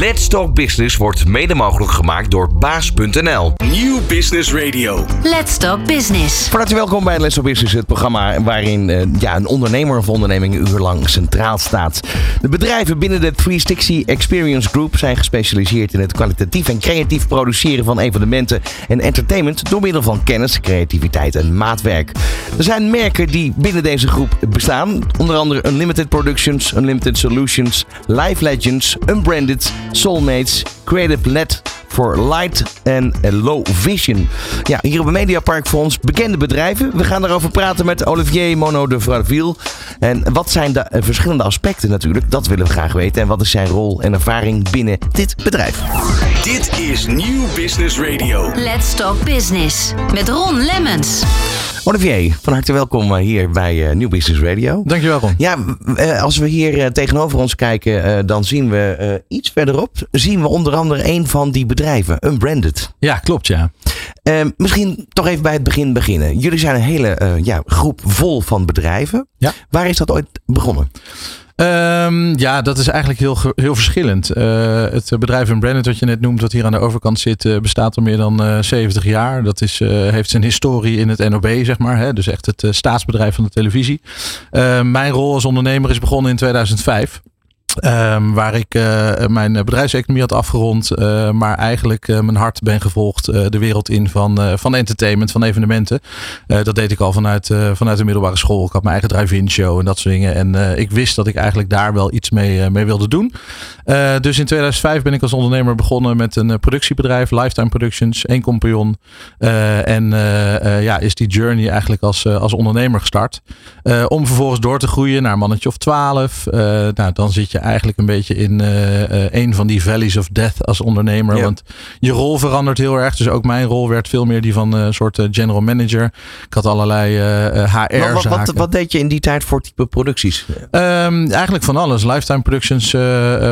Let's Talk Business wordt mede mogelijk gemaakt door baas.nl. Nieuw Business Radio. Let's Talk Business. Van harte welkom bij Let's Talk Business, het programma waarin eh, ja, een ondernemer of onderneming een uur lang centraal staat. De bedrijven binnen de 360 Experience Group zijn gespecialiseerd in het kwalitatief en creatief produceren van evenementen en entertainment door middel van kennis, creativiteit en maatwerk. Er zijn merken die binnen deze groep bestaan, onder andere Unlimited Productions, Unlimited Solutions, Live Legends, Unbranded, Soulmates, Creative Led voor Light en Low Vision. Ja, hier op het Mediapark voor ons bekende bedrijven. We gaan daarover praten met Olivier Mono de Vraville. En wat zijn de eh, verschillende aspecten natuurlijk? Dat willen we graag weten. En wat is zijn rol en ervaring binnen dit bedrijf? Dit is Nieuw Business Radio. Let's Talk Business. Met Ron Lemmens. Olivier, van harte welkom eh, hier bij uh, New Business Radio. Dankjewel Ron. Ja, uh, als we hier tegenover ons kijken, dan zien we iets verderop, zien we onder andere een van die bedrijven, Unbranded. Ja, klopt ja. misschien toch even bij het begin beginnen. Jullie zijn een hele ja, groep vol van bedrijven. Ja. Waar is dat ooit begonnen? Um, ja, dat is eigenlijk heel, heel verschillend. Uh, het bedrijf in Brandon, wat je net noemt, wat hier aan de overkant zit, uh, bestaat al meer dan uh, 70 jaar. Dat is, heeft zijn historie in het NOB, zeg maar. Hè? Dus echt het staatsbedrijf van de televisie. mijn rol als ondernemer is begonnen in 2005. Um, waar ik uh, mijn bedrijfseconomie had afgerond, uh, maar eigenlijk uh, mijn hart ben gevolgd de wereld in van, van entertainment, van evenementen. dat deed ik al vanuit, vanuit de middelbare school. Ik had mijn eigen drive-in show en dat soort dingen. En ik wist dat ik eigenlijk daar wel iets mee, mee wilde doen. dus in 2005 ben ik als ondernemer begonnen met een productiebedrijf, Lifetime Productions, één compagnon. en ja, is die journey eigenlijk als, als ondernemer gestart. om vervolgens door te groeien naar mannetje of twaalf. nou, dan zit je eigenlijk een beetje in uh, een van die valleys of death als ondernemer. Want je rol verandert heel erg. Dus ook mijn rol werd veel meer die van een soort general manager. Ik had allerlei HR. Wat, wat, wat, deed je in die tijd voor type producties? Um, eigenlijk van alles. Lifetime Productions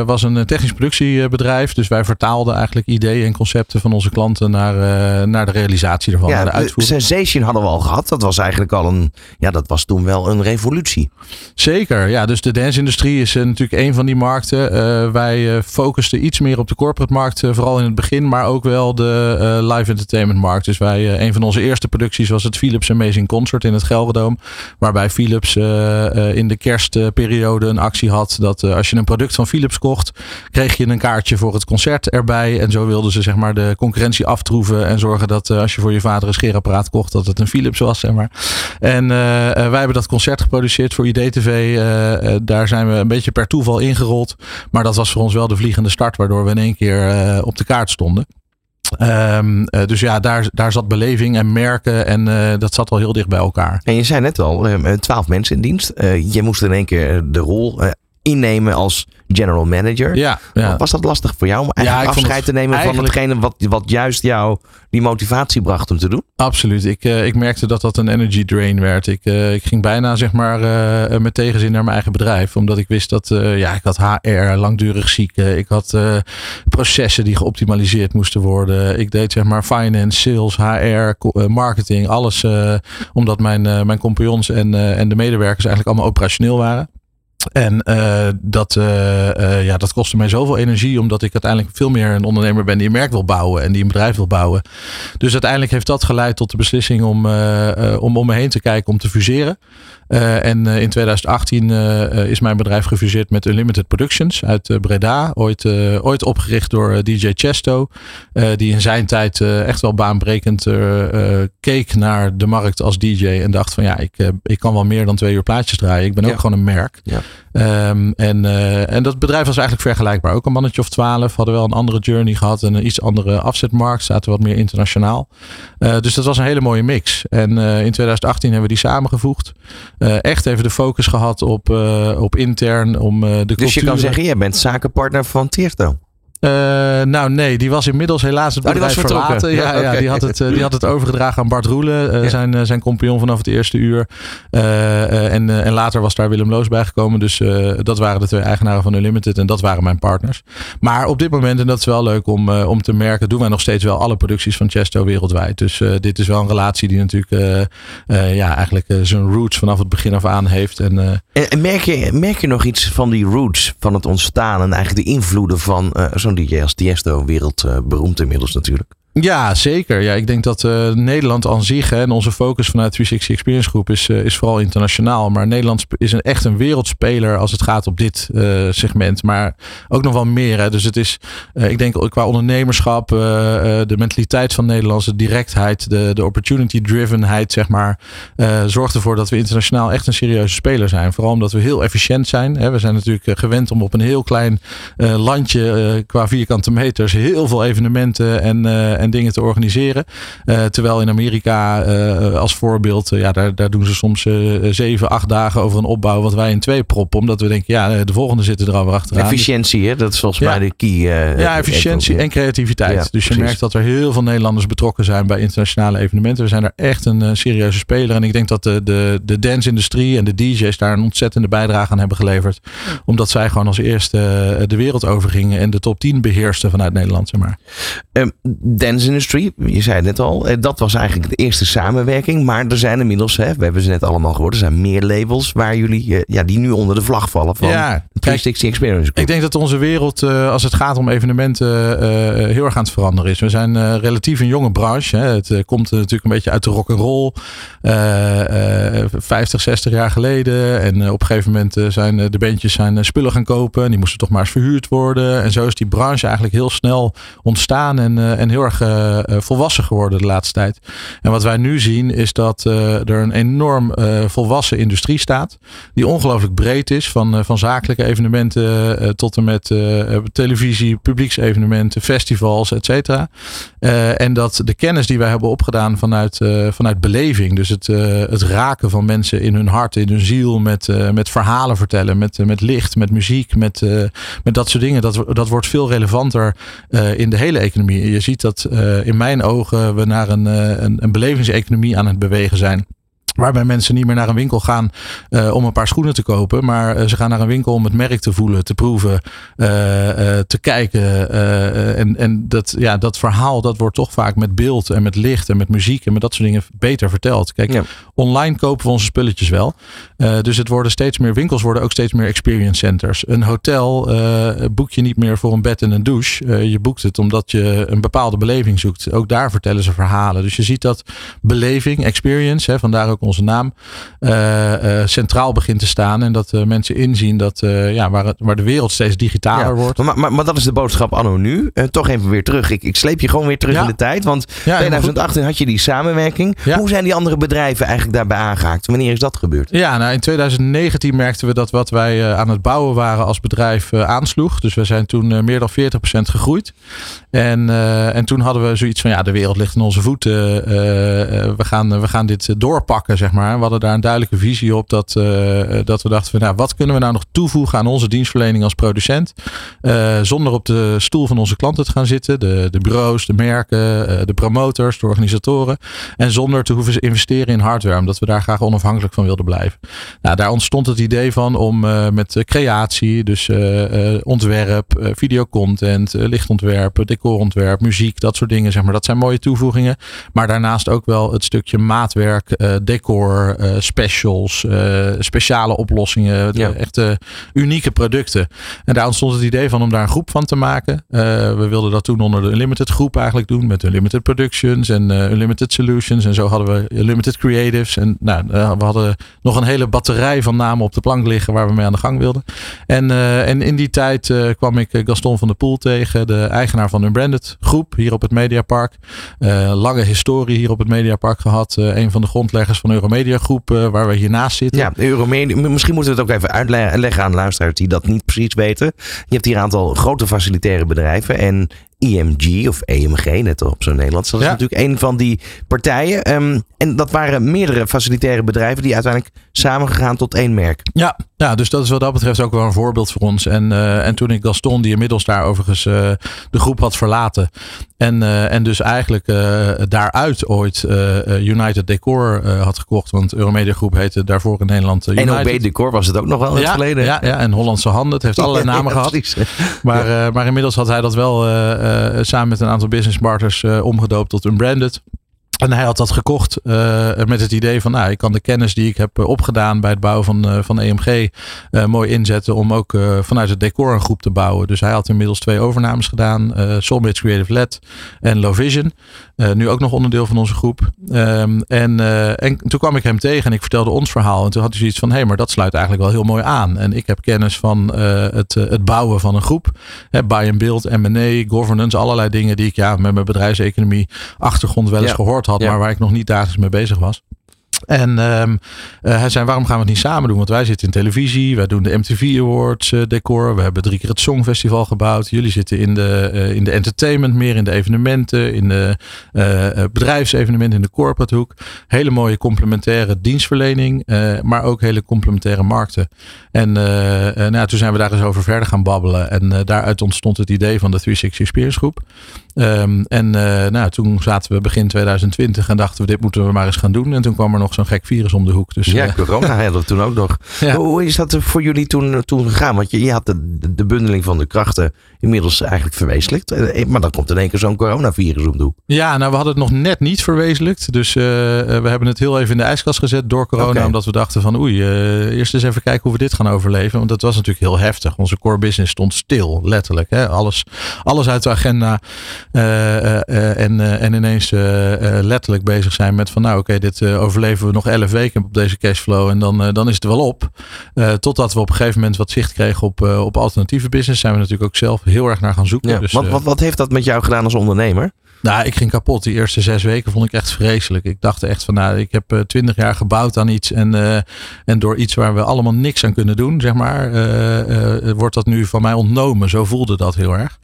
was een technisch productiebedrijf. Dus wij vertaalden eigenlijk ideeën en concepten van onze klanten naar, naar de realisatie ervan. Ja, naar de uitvoering. Sensation hadden we al gehad. Dat was eigenlijk al een. Ja, dat was toen wel een revolutie. Zeker. Ja, dus de dance-industrie is natuurlijk een van die markten. Uh, wij uh, focusten iets meer op de corporate markt, vooral in het begin, maar ook wel de live entertainment markt. Dus wij, een van onze eerste producties was het Philips Amazing Concert in het Gelredome. Waarbij Philips in de kerstperiode een actie had dat als je een product van Philips kocht, kreeg je een kaartje voor het concert erbij. En zo wilden ze zeg maar de concurrentie aftroeven en zorgen dat als je voor je vader een scheerapparaat kocht, dat het een Philips was. Zeg maar. En wij hebben dat concert geproduceerd voor IDTV. daar zijn we een beetje per toeval ingerold. Maar dat was voor ons wel de vliegende start, waardoor we in één keer uh, op de kaart stonden. Um, uh, dus ja, daar, daar zat beleving en merken en uh, dat zat wel heel dicht bij elkaar. En je zei net al, twaalf mensen in dienst. je moest in één keer de rol innemen als general manager. Ja, ja. Was dat lastig voor jou om eigenlijk ja, afscheid te nemen van hetgene wat, wat juist jou die motivatie bracht om te doen? Absoluut. Ik, uh, ik merkte dat dat een energy drain werd. Ik, uh, ik ging bijna zeg maar uh, met tegenzin naar mijn eigen bedrijf. Omdat ik wist dat ja, ik had HR, langdurig zieken. Ik had processen die geoptimaliseerd moesten worden. Ik deed zeg maar finance, sales, HR, marketing, alles. omdat mijn, mijn compagnons en, en de medewerkers eigenlijk allemaal operationeel waren. En uh, dat, uh, uh, ja, dat kostte mij zoveel energie, omdat ik uiteindelijk veel meer een ondernemer ben die een merk wil bouwen en die een bedrijf wil bouwen. Dus uiteindelijk heeft dat geleid tot de beslissing om, om om me heen te kijken om te fuseren. En in 2018 is mijn bedrijf gefuseerd met Unlimited Productions uit Breda. Ooit, ooit opgericht door DJ Chesto. die in zijn tijd echt wel baanbrekend keek naar de markt als DJ. En dacht van ja, ik, ik kan wel meer dan twee uur plaatjes draaien. Ik ben ook gewoon een merk. Ja. Um, en, en dat bedrijf was eigenlijk vergelijkbaar. Ook een mannetje of twaalf. Hadden wel een andere journey gehad. En een iets andere afzetmarkt. Zaten wat meer internationaal. Dus dat was een hele mooie mix. En in 2018 hebben we die samengevoegd. Echt even de focus gehad op, op intern. Om de dus culturen. je kan zeggen, je bent zakenpartner van Tierto. Uh, nou nee, die was inmiddels helaas het bedrijf oh, verlaten. Ja, ja, okay. die, had het, uh, die had het overgedragen aan Bart Roelen, uh, ja. zijn, zijn compagnon vanaf het eerste uur. en, en later was daar Willem Loos bijgekomen. Dus dat waren de twee eigenaren van Unlimited en dat waren mijn partners. Maar op dit moment, en dat is wel leuk om, om te merken, doen wij nog steeds wel alle producties van Chesto wereldwijd. Dus dit is wel een relatie die natuurlijk ja, eigenlijk zijn roots vanaf het begin af aan heeft. En, en, en merk, je, merk je nog iets van die roots, van het ontstaan en eigenlijk de invloeden van zo'n zo'n DJ als Tiesto wereldberoemd inmiddels natuurlijk. Ja, zeker. Ja, ik denk dat uh, Nederland aan zich hè, en onze focus vanuit 360 Experience Group is, uh, is vooral internationaal. Maar Nederland is een, echt een wereldspeler als het gaat op dit uh, segment. Maar ook nog wel meer. Hè. Dus het is, ik denk qua ondernemerschap, de mentaliteit van Nederlandse de directheid, de, de opportunity drivenheid, zeg maar, zorgt ervoor dat we internationaal echt een serieuze speler zijn. Vooral omdat we heel efficiënt zijn. Hè. We zijn natuurlijk gewend om op een heel klein landje qua vierkante meters heel veel evenementen en en dingen te organiseren. Uh, terwijl in Amerika uh, als voorbeeld, uh, ja, daar, daar doen ze soms zeven, acht dagen over een opbouw wat wij in twee proppen. Omdat we denken, ja, de volgende zitten er alweer achteraan. Efficiëntie, hè? dat is volgens ja. mij de key. ja, efficiëntie en creativiteit. Ja, dus je precies. merkt dat er heel veel Nederlanders betrokken zijn bij internationale evenementen. We zijn er echt een serieuze speler. En ik denk dat de, de, de dance-industrie en de DJ's daar een ontzettende bijdrage aan hebben geleverd. Omdat zij gewoon als eerste de wereld overgingen en de top 10 beheersten vanuit Nederland, zeg maar. Um, Dance Industry, je zei het net al, eh, dat was eigenlijk de eerste samenwerking. Maar er zijn inmiddels, hè, we hebben ze net allemaal gehoord, er zijn meer labels waar jullie, eh, ja, die nu onder de vlag vallen van ja, 360 Experience Group. Ik denk dat onze wereld, eh, als het gaat om evenementen, heel erg aan het veranderen is. We zijn relatief een jonge branche. Hè. Het komt natuurlijk een beetje uit de rock and roll. 50, 60 jaar geleden. En op een gegeven moment zijn de bandjes zijn spullen gaan kopen. En die moesten toch maar eens verhuurd worden. En zo is die branche eigenlijk heel snel ontstaan en, en heel erg uh, volwassen geworden de laatste tijd. En wat wij nu zien is dat uh, er een enorm volwassen industrie staat. Die ongelooflijk breed is. Van, van zakelijke evenementen tot en met televisie, publieksevenementen, festivals, et cetera. en dat de kennis die wij hebben opgedaan vanuit, vanuit beleving. Dus het, het raken van mensen in hun hart, in hun ziel. Met, met verhalen vertellen, met, met licht, met muziek, met, met dat soort dingen. Dat, dat wordt veel relevanter in de hele economie. Je ziet dat in mijn ogen we naar een, uh, een, een belevingseconomie aan het bewegen zijn. Waarbij mensen niet meer naar een winkel gaan uh, om een paar schoenen te kopen. Maar uh, ze gaan naar een winkel om het merk te voelen, te proeven, uh, te kijken. en en dat, ja, dat verhaal dat wordt toch vaak met beeld en met licht en met muziek en met dat soort dingen beter verteld. Kijk, ja. online kopen we onze spulletjes wel. dus het worden steeds meer winkels, worden ook steeds meer experience centers. Een hotel boek je niet meer voor een bed en een douche. je boekt het omdat je een bepaalde beleving zoekt. Ook daar vertellen ze verhalen. Dus je ziet dat beleving, experience, hè, vandaar ook onze naam, uh, uh, centraal begint te staan. En dat uh, mensen inzien dat ja, waar, het, waar de wereld steeds digitaler ja, wordt. Maar, maar, maar, dat is de boodschap anno nu. toch even weer terug. Ik, ik sleep je gewoon weer terug ja. in de tijd. Want ja, 2018 had je die samenwerking. Hoe zijn die andere bedrijven eigenlijk daarbij aangehaakt? Wanneer is dat gebeurd? Ja, nou in 2019 merkten we dat wat wij aan het bouwen waren als bedrijf aansloeg. Dus we zijn toen meer dan 40% gegroeid. En, en toen hadden we zoiets van ja, de wereld ligt in onze voeten. we, gaan, we gaan dit doorpakken zeg maar. We hadden daar een duidelijke visie op dat, uh, dat we dachten van nou, wat kunnen we nou nog toevoegen aan onze dienstverlening als producent. Uh, zonder op de stoel van onze klanten te gaan zitten. De, de bureaus, de merken, uh, de promotors, de organisatoren. En zonder te hoeven investeren in hardware. Omdat we daar graag onafhankelijk van wilden blijven. Nou, daar ontstond het idee van om met creatie, dus ontwerp, videocontent, lichtontwerp, decorontwerp, muziek, dat soort dingen. Zeg maar. Dat zijn mooie toevoegingen. Maar daarnaast ook wel het stukje maatwerk, decor decor, uh, specials, uh, speciale oplossingen. Ja. Echte unieke producten. En daar ontstond het idee van om daar een groep van te maken. We wilden dat toen onder de Unlimited groep eigenlijk doen. Met Unlimited Productions en Unlimited Solutions. En zo hadden we Unlimited Creatives. En nou, we hadden nog een hele batterij van namen op de plank liggen waar we mee aan de gang wilden. En, en in die tijd kwam ik Gaston van der Poel tegen. De eigenaar van Unbranded groep hier op het Mediapark. lange historie hier op het Mediapark gehad. een van de grondleggers van Euromedia Groep, uh, waar we hiernaast zitten. Ja, Euromedia. Misschien moeten we het ook even uitleggen aan luisteraars die dat niet precies weten. Je hebt hier een aantal grote facilitaire bedrijven en IMG of EMG, net op zo'n Nederlands. Dat is natuurlijk een van die partijen. Um, en dat waren meerdere facilitaire bedrijven die uiteindelijk samengegaan tot één merk. Ja, ja, dus dat is wat dat betreft ook wel een voorbeeld voor ons. En, uh, en toen ik Gaston, die inmiddels daar overigens uh, de groep had verlaten. En, uh, en dus eigenlijk daaruit ooit United Decor had gekocht. Want Euromedia Groep heette daarvoor in Nederland United. En OB Decor was het ook nog wel in ja, het verleden. Ja, ja, en Hollandse Handen. Het heeft allerlei namen ja, gehad. Maar, maar inmiddels had hij dat wel samen met een aantal business partners omgedoopt tot Unbranded. En hij had dat gekocht uh, met het idee van, nou, ik kan de kennis die ik heb opgedaan bij het bouwen van, uh, van EMG uh, mooi inzetten om ook vanuit het decor een groep te bouwen. Dus hij had inmiddels twee overnames gedaan, Soulmates Creative Led en Low Vision. nu ook nog onderdeel van onze groep. Um, en, en toen kwam ik hem tegen en ik vertelde ons verhaal. En toen had hij zoiets van, hé, hey, maar dat sluit eigenlijk wel heel mooi aan. En ik heb kennis van het, het bouwen van een groep. Hè, buy and build, M&A, governance, allerlei dingen die ik ja, met mijn bedrijfseconomie achtergrond wel eens ja. gehoord had, maar waar ik nog niet dagelijks mee bezig was. En um, uh, hij zei, waarom gaan we het niet samen doen? Want wij zitten in televisie, wij doen de MTV Awards uh, decor. We hebben drie keer het Songfestival gebouwd. Jullie zitten in de, uh, in de entertainment, meer in de evenementen, in de bedrijfsevenementen, in de corporate hoek. Hele mooie complementaire dienstverlening, maar ook hele complementaire markten. En nou, toen zijn we daar eens over verder gaan babbelen. En daaruit ontstond het idee van de 360 Experience Groep. Um, en nou, toen zaten we begin 2020 en dachten we, dit moeten we maar eens gaan doen. En toen kwam er nog zo'n gek virus om de hoek. Dus, ja, corona hadden we toen ook nog. Ja. Hoe is dat voor jullie toen, toen gegaan? Want je, je had de, de bundeling van de krachten inmiddels eigenlijk verwezenlijkt. Eh, maar dan komt in één keer zo'n coronavirus om de hoek. Ja, nou we hadden het nog net niet verwezenlijkt. Dus uh, we hebben het heel even in de ijskast gezet door corona. Okay. Omdat we dachten van oei, uh, eerst eens even kijken hoe we dit gaan overleven. Want dat was natuurlijk heel heftig. Onze core business stond stil, letterlijk. Hè? Alles, alles uit de agenda. en, en ineens letterlijk bezig zijn met van nou oké, okay, dit overleven we nog elf weken op deze cashflow. En dan, dan is het wel op. totdat we op een gegeven moment wat zicht kregen op, op alternatieve business. Zijn we natuurlijk ook zelf heel erg naar gaan zoeken. Ja, dus, wat, wat, wat heeft dat met jou gedaan als ondernemer? Nou, ik ging kapot. Die eerste zes weken vond ik echt vreselijk. Ik dacht echt van, nou, ik heb twintig jaar gebouwd aan iets. En, uh, en door iets waar we allemaal niks aan kunnen doen, zeg maar, uh, uh, wordt dat nu van mij ontnomen. Zo voelde dat heel erg.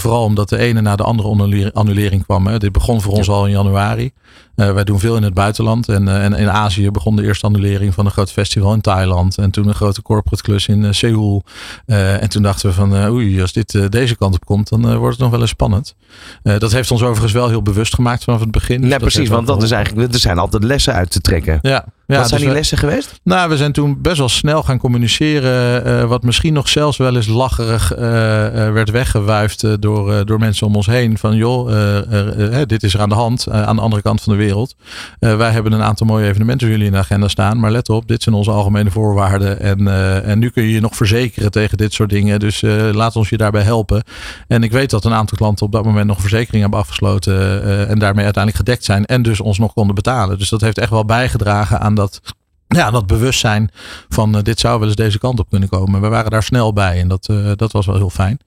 vooral omdat de ene na de andere annulering kwam. Hè. Dit begon voor ons al in januari. Wij doen veel in het buitenland. En, en in Azië begon de eerste annulering van een groot festival in Thailand. En toen een grote corporate klus in Seoul. en toen dachten we van, oei, als dit deze kant op komt, dan wordt het nog wel eens spannend. dat dat heeft ons overigens wel heel bewust gemaakt vanaf het begin. Dus ja, precies, want dat is eigenlijk, er zijn altijd lessen uit te trekken. Ja, ja, wat zijn dus die lessen geweest? Nou, we zijn toen best wel snel gaan communiceren. Uh, wat misschien nog zelfs wel eens lacherig uh, uh, werd weggewuifd door, door mensen om ons heen. Van joh, dit is er aan de hand aan de andere kant van de wereld. wij hebben een aantal mooie evenementen voor jullie in de agenda staan. Maar let op, dit zijn onze algemene voorwaarden. En, en nu kun je je nog verzekeren tegen dit soort dingen. Dus laat ons je daarbij helpen. En ik weet dat een aantal klanten op dat moment nog verzekering hebben afgesloten. en daarmee uiteindelijk gedekt zijn. En dus ons nog konden betalen. Dus dat heeft echt wel bijgedragen aan dat, ja, dat bewustzijn van uh, dit zou wel eens deze kant op kunnen komen. We waren daar snel bij en dat, uh, dat was wel heel fijn.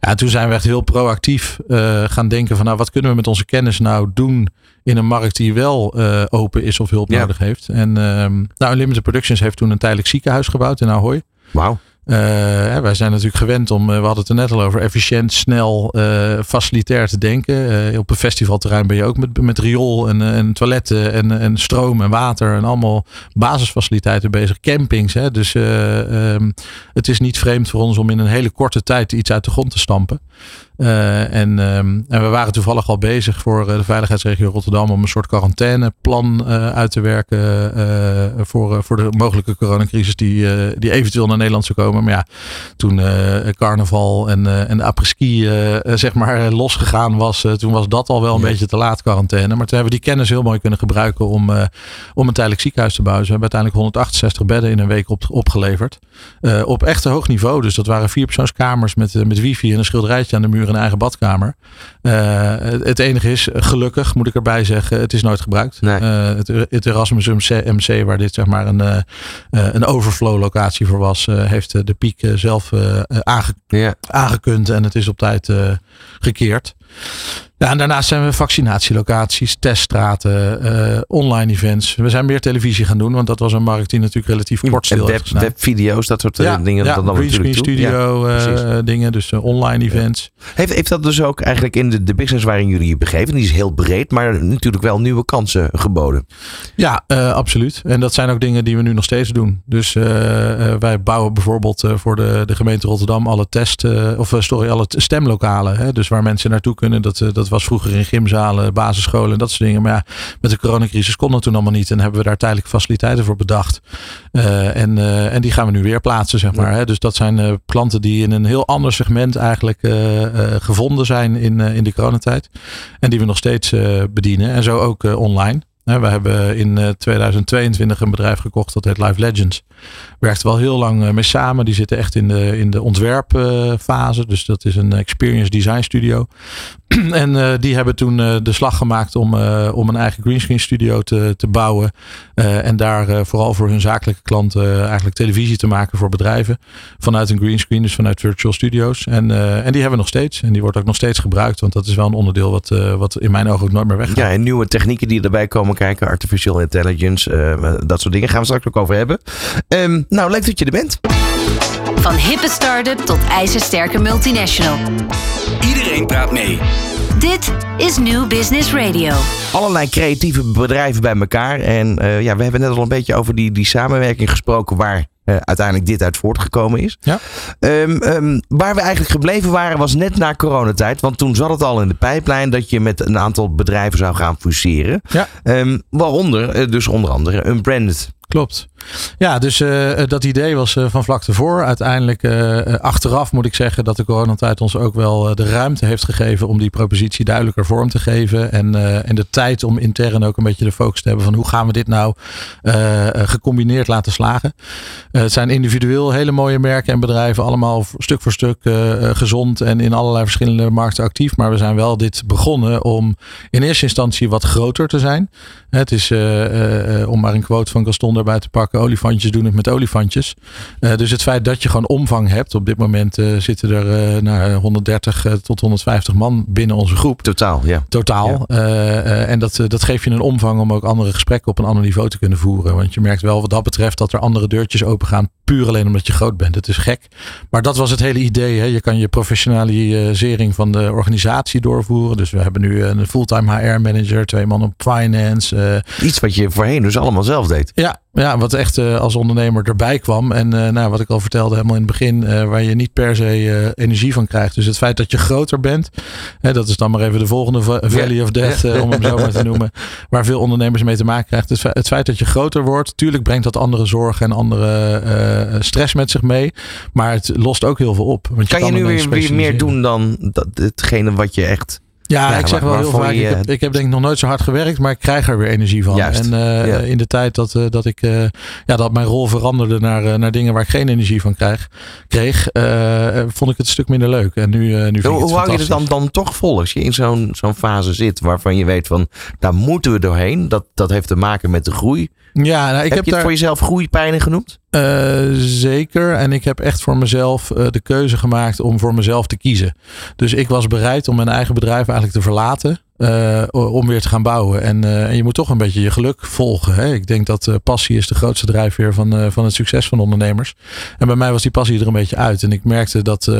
Ja, toen zijn we echt heel proactief uh, gaan denken van nou wat kunnen we met onze kennis nou doen in een markt die wel open is of hulp ja. nodig heeft. En ehm, nou, Unlimited Productions heeft toen een tijdelijk ziekenhuis gebouwd in Ahoy. Wauw. Uh, wij zijn natuurlijk gewend om, uh, we hadden het er net al over, efficiënt, snel, uh, facilitair te denken. op een festivalterrein ben je ook met, met riool en, en toiletten en, en stroom en water en allemaal basisfaciliteiten bezig. Campings. Hè? Dus um, het is niet vreemd voor ons om in een hele korte tijd iets uit de grond te stampen. Uh, en, um, en we waren toevallig al bezig voor de veiligheidsregio Rotterdam om een soort quarantaineplan uh, uit te werken uh, voor, voor de mogelijke coronacrisis die, die eventueel naar Nederland zou komen. Maar ja, toen carnaval en, en de après-ski zeg maar losgegaan was, toen was dat al wel een ja. beetje te laat quarantaine. Maar toen hebben we die kennis heel mooi kunnen gebruiken om, om een tijdelijk ziekenhuis te bouwen. Dus we hebben uiteindelijk 168 bedden in een week op, opgeleverd. op echt hoog niveau. Dus dat waren vierpersoonskamers met, met wifi en een aan de muur een eigen badkamer. Uh, het enige is, gelukkig moet ik erbij zeggen, het is nooit gebruikt. Nee. Uh, het, het, Erasmus MC, waar dit zeg maar een, uh, een overflow locatie voor was, heeft de piek zelf aange aangekund en het is op tijd gekeerd. Ja, en daarnaast zijn we vaccinatielocaties, teststraten, uh, online events. We zijn meer televisie gaan doen, want dat was een markt die natuurlijk relatief kort stil web, heeft Webvideo's, dat soort ja, dingen. Ja, dat dan greenscreen studio ja, uh, dingen, dus uh, online events. Heeft, heeft dat dus ook eigenlijk in de, de business waarin jullie je begeven, die is heel breed, maar natuurlijk wel nieuwe kansen geboden? Ja, absoluut. En dat zijn ook dingen die we nu nog steeds doen. Dus wij bouwen bijvoorbeeld voor de, de gemeente Rotterdam alle test, of sorry, alle stemlokalen. Hè, dus waar mensen naartoe kunnen. Dat, dat was vroeger in gymzalen, basisscholen en dat soort dingen. Maar ja, met de coronacrisis kon dat toen allemaal niet. En hebben we daar tijdelijke faciliteiten voor bedacht. en, en die gaan we nu weer plaatsen, zeg maar. Hè? Dus dat zijn klanten die in een heel ander segment eigenlijk gevonden zijn in, in de coronatijd. En die we nog steeds bedienen. En zo ook online. We hebben in 2022 een bedrijf gekocht dat heet Live Legends werkt wel heel lang eh, mee samen. Die zitten echt in de, in de ontwerpfase. Dus dat is een experience design studio. en uh, die hebben toen de slag gemaakt om, om een eigen greenscreen studio te, te bouwen. en daar vooral voor hun zakelijke klanten eigenlijk televisie te maken voor bedrijven. Vanuit een greenscreen, dus vanuit virtual studios. En, en die hebben we nog steeds. En die wordt ook nog steeds gebruikt. Want dat is wel een onderdeel wat, wat in mijn ogen ook nooit meer weggaat. Ja, en nieuwe technieken die erbij komen kijken. Artificial intelligence, dat soort dingen gaan we straks ook over hebben. Um, nou, leuk dat je er bent. Van hippe start-up tot ijzersterke multinational. Iedereen praat mee. Dit is New Business Radio. Allerlei creatieve bedrijven bij elkaar. En uh, ja, we hebben net al een beetje over die, die samenwerking gesproken waar uh, uiteindelijk dit uit voortgekomen is. Ja. Um, um, waar we eigenlijk gebleven waren was net na coronatijd. Want toen zat het al in de pijplijn dat je met een aantal bedrijven zou gaan fuseren. Ja. Um, waaronder, uh, dus onder andere Unbranded. Klopt. Ja, dus uh, dat idee was uh, van vlak tevoren. Uiteindelijk achteraf moet ik zeggen dat de coronatijd ons ook wel de ruimte heeft gegeven om die propositie duidelijker vorm te geven. En, en de tijd om intern ook een beetje de focus te hebben van hoe gaan we dit nou gecombineerd laten slagen. het zijn individueel hele mooie merken en bedrijven, allemaal stuk voor stuk gezond en in allerlei verschillende markten actief. Maar we zijn wel dit begonnen om in eerste instantie wat groter te zijn. Het is, om maar een quote van Gaston erbij te pakken, olifantjes doen het met olifantjes. Uh, dus het feit dat je gewoon omvang hebt. Op dit moment uh, zitten er uh, nou, 130 tot 150 man binnen onze groep. Totaal, ja. Totaal. Ja. en dat, dat geeft je een omvang om ook andere gesprekken op een ander niveau te kunnen voeren. Want je merkt wel wat dat betreft dat er andere deurtjes open gaan. Puur alleen omdat je groot bent. Het is gek. Maar dat was het hele idee. Hè. Je kan je professionalisering van de organisatie doorvoeren. Dus we hebben nu een fulltime HR manager, twee man op finance. Iets wat je voorheen dus allemaal zelf deed. Ja, ja, wat echt uh, als ondernemer erbij kwam. En uh, nou, wat ik al vertelde helemaal in het begin, uh, waar je niet per se energie van krijgt. Dus het feit dat je groter bent, hè, dat is dan maar even de volgende Valley of Death, om hem zo maar te noemen. Waar veel ondernemers mee te maken krijgen. Dus het feit dat je groter wordt, tuurlijk brengt dat andere zorgen en andere stress met zich mee. Maar het lost ook heel veel op. Want je kan, kan je nu weer, weer meer doen dan dat, hetgene wat je echt ja, ik zeg wel heel vaak, je, ik, heb, ik heb denk ik nog nooit zo hard gewerkt, maar ik krijg er weer energie van. Juist, en uh, ja. in de tijd dat, uh, dat ik uh, ja, dat mijn rol veranderde naar, naar dingen waar ik geen energie van krijg, kreeg, vond ik het een stuk minder leuk. En nu, nu vind hoe, ik het hoe hou je het dan, dan toch vol als je in zo'n zo'n fase zit waarvan je weet van daar moeten we doorheen. Dat, dat heeft te maken met de groei. Ja, nou, ik heb, heb je het voor jezelf groeipijnen genoemd? Uh, zeker. En ik heb echt voor mezelf uh, de keuze gemaakt om voor mezelf te kiezen. Dus ik was bereid om mijn eigen bedrijf eigenlijk te verlaten. Uh, om weer te gaan bouwen. En, en, je moet toch een beetje je geluk volgen. Hè? Ik denk dat passie is de grootste drijfveer van, van het succes van ondernemers. En bij mij was die passie er een beetje uit. En ik merkte dat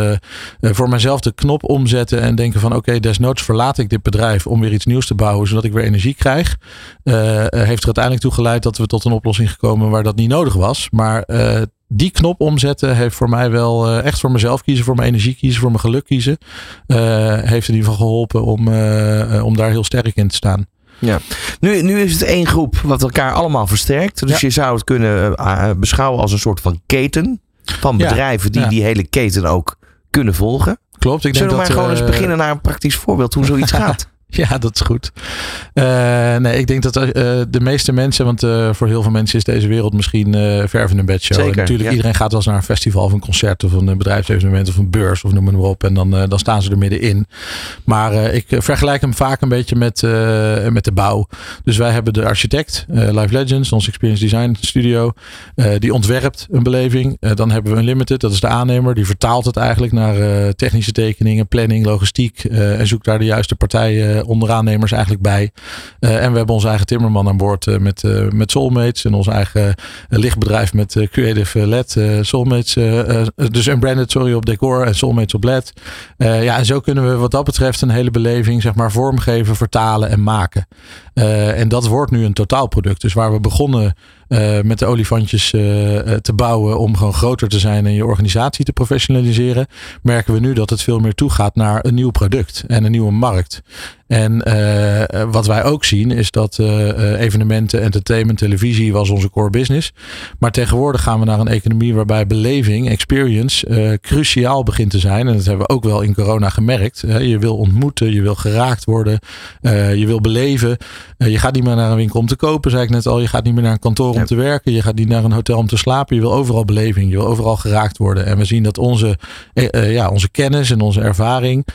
voor mezelf de knop omzetten en denken van oké, okay, desnoods verlaat ik dit bedrijf om weer iets nieuws te bouwen, zodat ik weer energie krijg. heeft er uiteindelijk toe geleid dat we tot een oplossing gekomen waar dat niet nodig was. Maar uh, die knop omzetten heeft voor mij wel uh, echt voor mezelf kiezen, voor mijn energie kiezen, voor mijn geluk kiezen. Uh, heeft in ieder geval geholpen om, om daar heel sterk in te staan. Ja, nu, nu is het één groep wat elkaar allemaal versterkt. Dus ja. je zou het kunnen beschouwen als een soort van keten van bedrijven die ja. die hele keten ook kunnen volgen. Klopt. Ik Zullen denk we dat, maar gewoon eens beginnen naar een praktisch voorbeeld hoe zoiets gaat? Ja, dat is goed. Uh, nee, ik denk dat uh, de meeste mensen, want uh, voor heel veel mensen is deze wereld misschien verven een bedshow. Zeker, en natuurlijk, ja. iedereen gaat wel eens naar een festival of een concert of een bedrijfsevenement of een beurs of noem maar op. En dan, dan staan ze er middenin. Maar ik vergelijk hem vaak een beetje met, met de bouw. Dus wij hebben de architect, Live Legends, ons Experience Design Studio. die ontwerpt een beleving. dan hebben we een limited, dat is de aannemer. Die vertaalt het eigenlijk naar technische tekeningen, planning, logistiek. en zoekt daar de juiste partijen onderaannemers eigenlijk bij. Uh, en we hebben onze eigen timmerman aan boord uh, met, met Soulmates. En ons eigen lichtbedrijf met Creative LED. Soulmates, dus Unbranded, sorry, op decor en Soulmates op LED. ja, en zo kunnen we wat dat betreft een hele beleving zeg maar vormgeven, vertalen en maken. en dat wordt nu een totaalproduct. Dus waar we begonnen eh, met de olifantjes eh, eh, te bouwen om gewoon groter te zijn en je organisatie te professionaliseren, merken we nu dat het veel meer toegaat naar een nieuw product en een nieuwe markt. En wat wij ook zien is dat evenementen, entertainment, televisie was onze core business. Maar tegenwoordig gaan we naar een economie waarbij beleving, experience cruciaal begint te zijn. En dat hebben we ook wel in corona gemerkt. je wil ontmoeten, je wil geraakt worden, je wil beleven. je gaat niet meer naar een winkel om te kopen, zei ik net al. Je gaat niet meer naar een kantoor om te werken. Je gaat niet naar een hotel om te slapen. Je wil overal beleving, je wil overal geraakt worden. En we zien dat onze, ja, onze kennis en onze ervaring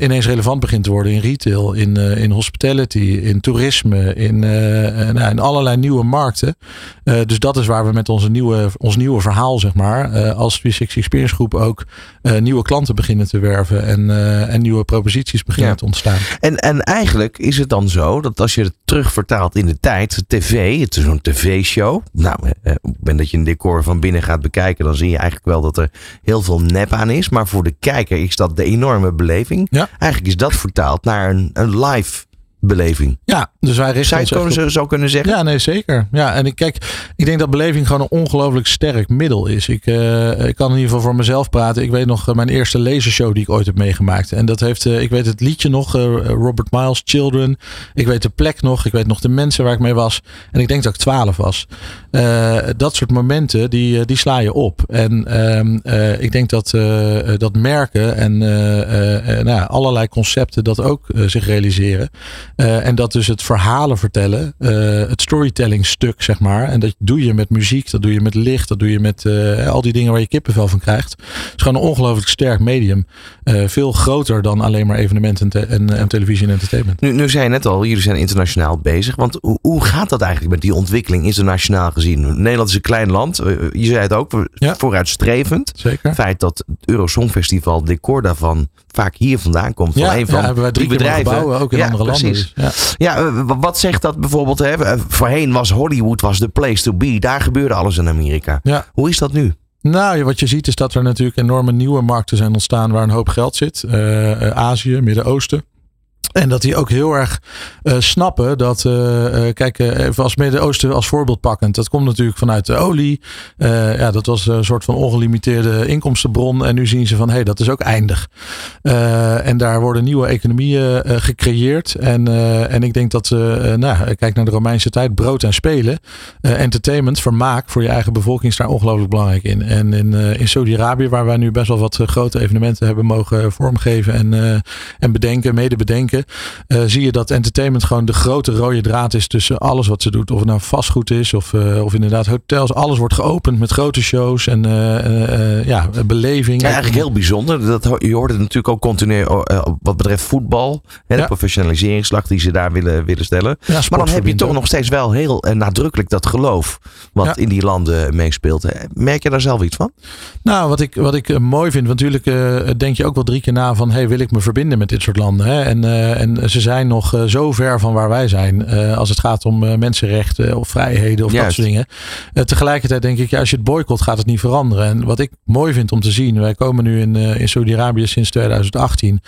ineens relevant begint te worden in retail, in, uh, in hospitality, in toerisme, in, uh, nou, in allerlei nieuwe markten. Dus dat is waar we met onze nieuwe, ons nieuwe verhaal, zeg maar, als 360 Experience Groep ook nieuwe klanten beginnen te werven en, en nieuwe proposities beginnen ja. te ontstaan. En, en eigenlijk is het dan zo dat als je het terugvertaalt in de tijd, tv, het is zo'n tv-show. Nou, ben dat je een decor van binnen gaat bekijken, dan zie je eigenlijk wel dat er heel veel nep aan is. Maar voor de kijker is dat de enorme beleving. Ja. Eigenlijk is dat vertaald naar een, een live beleving. Ja, dus wij richten Zou je het zo kunnen zeggen? Ja, nee, zeker. Ja, en ik kijk, ik denk dat beleving gewoon een ongelooflijk sterk middel is. Ik, uh, ik kan in ieder geval voor mezelf praten. Ik weet nog uh, mijn eerste lasershow die ik ooit heb meegemaakt. En dat heeft, uh, ik weet het liedje nog, Robert Miles, Children. Ik weet de plek nog. Ik weet nog de mensen waar ik mee was. En ik denk dat ik twaalf was. dat soort momenten, die, die sla je op. En ehm, ik denk dat, dat merken en nou, allerlei concepten dat ook zich realiseren. Uh, en dat dus het verhalen vertellen, uh, het storytelling stuk zeg maar. En dat doe je met muziek, dat doe je met licht, dat doe je met uh, al die dingen waar je kippenvel van krijgt. Het is gewoon een ongelooflijk sterk medium. veel groter dan alleen maar evenementen en, en, en, televisie en entertainment. Nu, nu zei je net al, jullie zijn internationaal bezig. Want hoe, hoe gaat dat eigenlijk met die ontwikkeling internationaal gezien? Nederland is een klein land. je zei het ook, ja. vooruitstrevend. Zeker. Het feit dat het Eurosongfestival, decor daarvan, vaak hier vandaan komt. Van ja, een van ja, hebben wij drie die bedrijven. Gebouwen, ook in ja, andere precies. landen. Dus, ja. Ja, wat zegt dat bijvoorbeeld? Hè? Voorheen was Hollywood was de place to be. Daar gebeurde alles in Amerika. Hoe is dat nu? Nou, wat je ziet is dat er natuurlijk enorme nieuwe markten zijn ontstaan waar een hoop geld zit. Uh, Azië, Midden-Oosten. En dat die ook heel erg uh, snappen dat, uh, kijk, even als Midden-Oosten als voorbeeld pakkend. Dat komt natuurlijk vanuit de olie. ja, dat was een soort van ongelimiteerde inkomstenbron. En nu zien ze van, hé, hey, dat is ook eindig. en daar worden nieuwe economieën gecreëerd. En, en ik denk dat, nou, kijk naar de Romeinse tijd, brood en spelen. entertainment, vermaak voor je eigen bevolking is daar ongelooflijk belangrijk in. En in, in Saudi-Arabië, waar wij nu best wel wat grote evenementen hebben mogen vormgeven en, en bedenken, mede bedenken. Uh, zie je dat entertainment gewoon de grote rode draad is tussen alles wat ze doet. Of het nou vastgoed is of, uh, of inderdaad hotels. Alles wordt geopend met grote shows en uh, ja, beleving. Ja, eigenlijk heel bijzonder. Dat, je hoort het natuurlijk ook continu wat betreft voetbal. Hè, de Ja. professionaliseringsslag die ze daar willen, willen stellen. Ja, Maar dan heb je toch ook. nog steeds wel heel nadrukkelijk dat geloof wat Ja. in die landen meespeelt. Merk je daar zelf iets van? Nou, wat ik, wat ik eh, mooi vind, want natuurlijk eh, denk je ook wel drie keer na van, hey, wil ik me verbinden met dit soort landen? Hè? En, eh, en ze zijn nog eh, zo ver van waar wij zijn, eh, als het gaat om eh, mensenrechten of vrijheden of dat soort dingen. Eh, tegelijkertijd denk ik, ja, als je het boycott, gaat het niet veranderen. En wat ik mooi vind om te zien, wij komen nu in, eh, in Saudi-Arabië sinds 2018,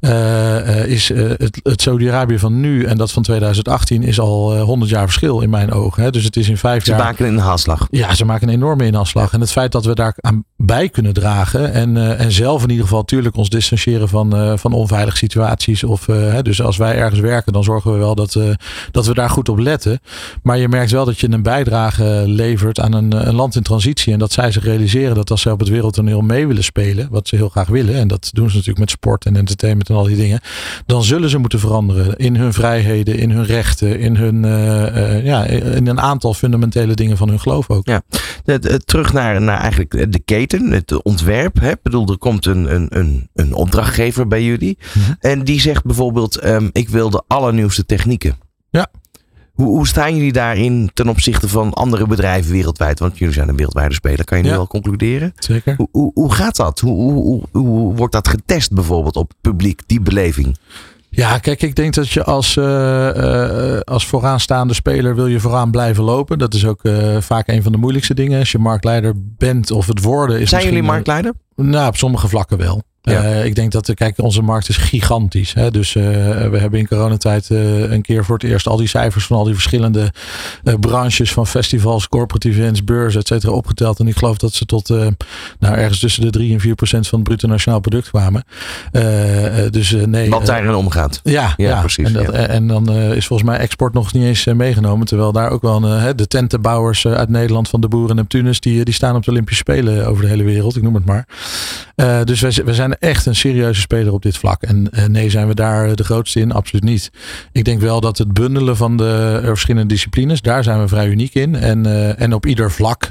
eh, eh, is eh, het, het Saudi-Arabië van nu en dat van 2018 is al eh, 100 jaar verschil in mijn ogen. Hè? Dus het is in vijf Ze jaar. maken een haalslag. Ja, ze maken een enorme inhaalslag. En het feit dat we daar aan bij kunnen dragen. En, eh, en zelf in ieder geval natuurlijk ons distancieren van, eh, van onveilige situaties. Of, eh, hè, dus als wij ergens werken, dan zorgen we wel dat, eh, dat we daar goed op letten. Maar je merkt wel dat je een bijdrage levert aan een, een land in transitie. En dat zij zich realiseren dat als ze op het wereldtoneel mee willen spelen. Wat ze heel graag willen. En dat doen ze natuurlijk met sport en entertainment en al die dingen. Dan zullen ze moeten veranderen in hun vrijheden, in hun rechten. In, hun, eh, eh, ja, in een aantal fundamentele dingen van hun geloof ook. De- terug naar, naar eigenlijk de keten, het ontwerp. Hè? Ik bedoel, er komt een, een, een, een opdrachtgever bij jullie. Mhm. En die zegt bijvoorbeeld, ehm, ik wil de allernieuwste technieken. Ja. Hoe, hoe staan jullie daarin ten opzichte van andere bedrijven wereldwijd? Want jullie zijn een wereldwijde speler, kan je nu Ja. wel concluderen? Zeker. Hoe, hoe, hoe gaat dat? Hoe, hoe, wordt dat getest bijvoorbeeld op publiek, die beleving? Ja, kijk, ik denk dat je als, eh, eh, als vooraanstaande speler wil je vooraan blijven lopen. Dat is ook eh, vaak een van de moeilijkste dingen. Als je marktleider bent of het worden is Zijn jullie marktleider? nou, op sommige vlakken wel. Ja. Eh, ik denk dat, eh, kijk, onze markt is gigantisch. Hè? Dus eh, we hebben in coronatijd een keer voor het eerst al die cijfers van al die verschillende branches van festivals, corporate events, beurzen, et cetera, opgeteld. En ik geloof dat ze tot nou, ergens tussen de 3 en 4 procent van het bruto nationaal product kwamen. Dus nee. Wat daarin omgaat. ja, Ja, ja, precies, En, dat, ja. en dan is volgens mij export nog niet eens meegenomen. Terwijl daar ook wel de tentenbouwers uit Nederland van de Boeren Neptunus, die, die staan op de Olympische Spelen over de hele wereld. Ik noem het maar. Dus wij, z- wij zijn echt een serieuze speler op dit vlak. En eh, nee, zijn we daar de grootste in? Absoluut niet. Ik denk wel dat het bundelen van de eh, verschillende disciplines, daar zijn we vrij uniek in. En, eh, en op ieder vlak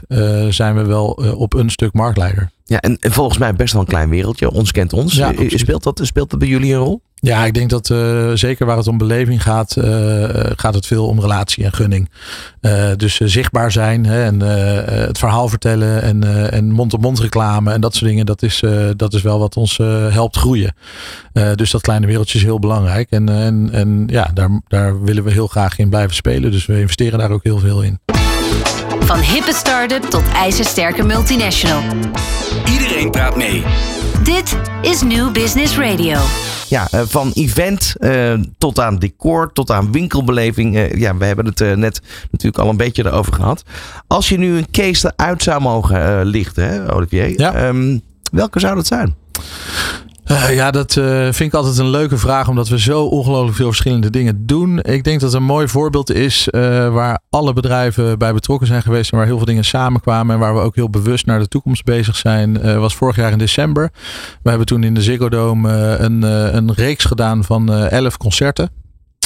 zijn we wel op een stuk marktleider. Ja, en, en volgens mij best wel een klein wereldje. Ons kent ons. Ja, speelt, dat, speelt dat bij jullie een rol? Ja, ik denk dat eh, zeker waar het om beleving gaat, eh, gaat het veel om relatie en gunning. Eh, dus zichtbaar zijn hè, en eh, het verhaal vertellen en, eh, en mond-op-mond reclame en dat soort dingen, dat is, eh, dat is wel wat ons eh, helpt groeien. Eh, dus dat kleine wereldje is heel belangrijk. En, en, en ja, daar, daar willen we heel graag in blijven spelen. Dus we investeren daar ook heel veel in. Van hippe start-up tot ijzersterke multinational. Iedereen praat mee. Dit is New Business Radio. Ja, eh, van event eh, tot aan decor, tot aan winkelbeleving. Eh, ja, we hebben het net natuurlijk al een beetje erover gehad. Als je nu een case eruit zou mogen lichten, hè, Olivier. Ja. ehm, welke zou dat zijn? Eh, ja, dat eh, vind ik altijd een leuke vraag, omdat we zo ongelooflijk veel verschillende dingen doen. Ik denk dat een mooi voorbeeld is eh, waar alle bedrijven bij betrokken zijn geweest en waar heel veel dingen samenkwamen en waar we ook heel bewust naar de toekomst bezig zijn, was vorig jaar in december. We hebben toen in de Ziggo Dome een, een reeks gedaan van elf concerten.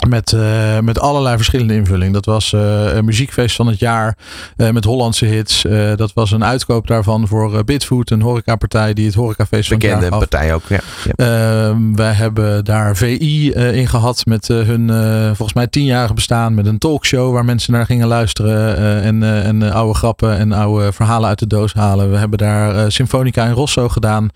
Met, eh, met allerlei verschillende invulling. Dat was eh, een muziekfeest van het jaar eh, met Hollandse hits. Dat was een uitkoop daarvan voor Bitfood, een horecapartij die het horecafeest van het Bekende jaar gaf. partij ook. Ja. Ja. Ehm, wij hebben daar VI in gehad met hun volgens mij tienjarige bestaan. Met een talkshow waar mensen naar gingen luisteren. en en oude grappen en oude verhalen uit de doos halen. We hebben daar Symfonica in Rosso gedaan.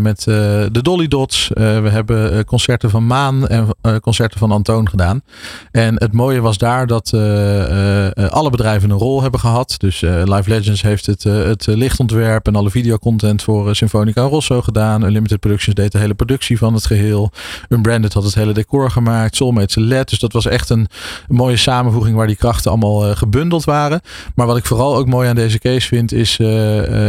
met de Dolly Dots. We hebben concerten van Maan en concerten van Antoon gedaan. En het mooie was daar dat eh, eh, eh, alle bedrijven een rol hebben gehad. Dus Live Legends heeft het, het lichtontwerp en alle videocontent voor Symfonica Rosso gedaan. Unlimited Productions deed de hele productie van het geheel. Unbranded had het hele decor gemaakt. Soulmates LED. Dus dat was echt een mooie samenvoeging waar die krachten allemaal gebundeld waren. Maar wat ik vooral ook mooi aan deze case vind is,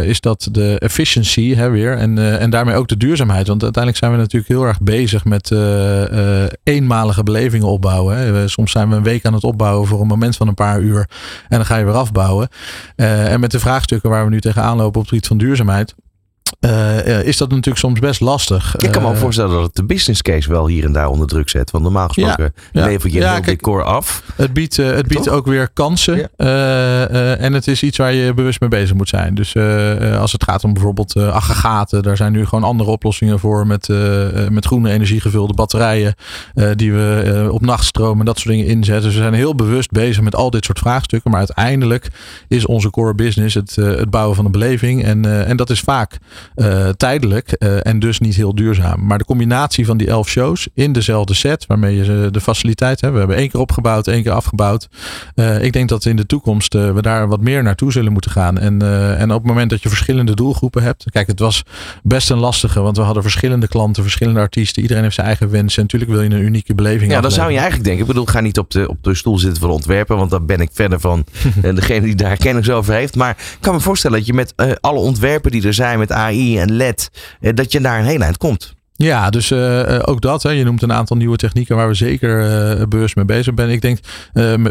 is dat de efficiency hè, weer. En, en daarmee ook de duurzaamheid. Want uiteindelijk zijn we natuurlijk heel erg bezig met eenmalige opbouwen. Hè. Soms zijn we een week aan het opbouwen voor een moment van een paar uur. En dan ga je weer afbouwen. Eh, en met de vraagstukken waar we nu tegenaan lopen op het gebied van duurzaamheid. Eh, is dat natuurlijk soms best lastig. Ik kan me ook Eh, voorstellen dat het de business case wel hier en daar onder druk zet. Want normaal gesproken ja. lever je Ja, heel kijk, decor af. Het biedt, eh, het biedt Toch? ook weer kansen. Ja. En het is iets waar je bewust mee bezig moet zijn. Dus als het gaat om bijvoorbeeld aggregaten. Daar zijn nu gewoon andere oplossingen voor. Met, met groene energie gevulde batterijen. die we op nachtstroom en dat soort dingen inzetten. Dus we zijn heel bewust bezig met al dit soort vraagstukken. Maar uiteindelijk is onze core business het, het bouwen van een beleving. En, en dat is vaak eh, tijdelijk eh, en dus niet heel duurzaam. Maar de combinatie van die elf shows in dezelfde set, waarmee je de faciliteit hebt. We hebben één keer opgebouwd, één keer afgebouwd. Eh, ik denk dat in de toekomst we daar wat meer naartoe zullen moeten gaan. En, en op het moment dat je verschillende doelgroepen hebt. Kijk, het was best een lastige, want we hadden verschillende klanten, verschillende artiesten. Iedereen heeft zijn eigen wensen. En natuurlijk wil je een unieke beleving Ja, dan zou je eigenlijk denken. Ik bedoel, ga niet op de, op de stoel zitten van ontwerpen. Want dan ben ik verder van degene die daar kennis over heeft. Maar ik kan me voorstellen dat je met alle ontwerpen die er zijn. Met AI en LED. eh, dat je daar een heel eind komt. Ja, dus eh, eh, ook dat. Hè. Je noemt een aantal nieuwe technieken waar we zeker eh, bewust mee bezig zijn. Ik denk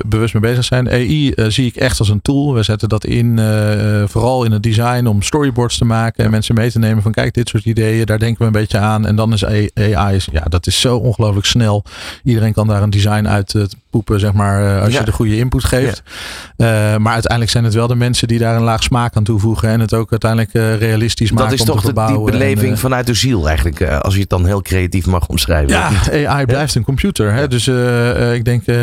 bewust mee bezig zijn. AI zie ik echt als een tool. We zetten dat in, vooral in het design, om storyboards te maken en mensen mee te nemen van kijk, dit soort ideeën, daar denken we een beetje aan. En dan is AI, ja, dat is zo ongelooflijk snel. Iedereen kan daar een design uit poepen, zeg maar, als Ja. je de goede input geeft. Maar uiteindelijk zijn het wel de mensen die daar een laag smaak aan toevoegen en het ook uiteindelijk realistisch maken Dat is toch de, die verbouwen. en, beleving vanuit de ziel eigenlijk. als je je het dan heel creatief mag omschrijven. Ja, AI blijft een computer. Hè? Dus uh, ik denk, uh,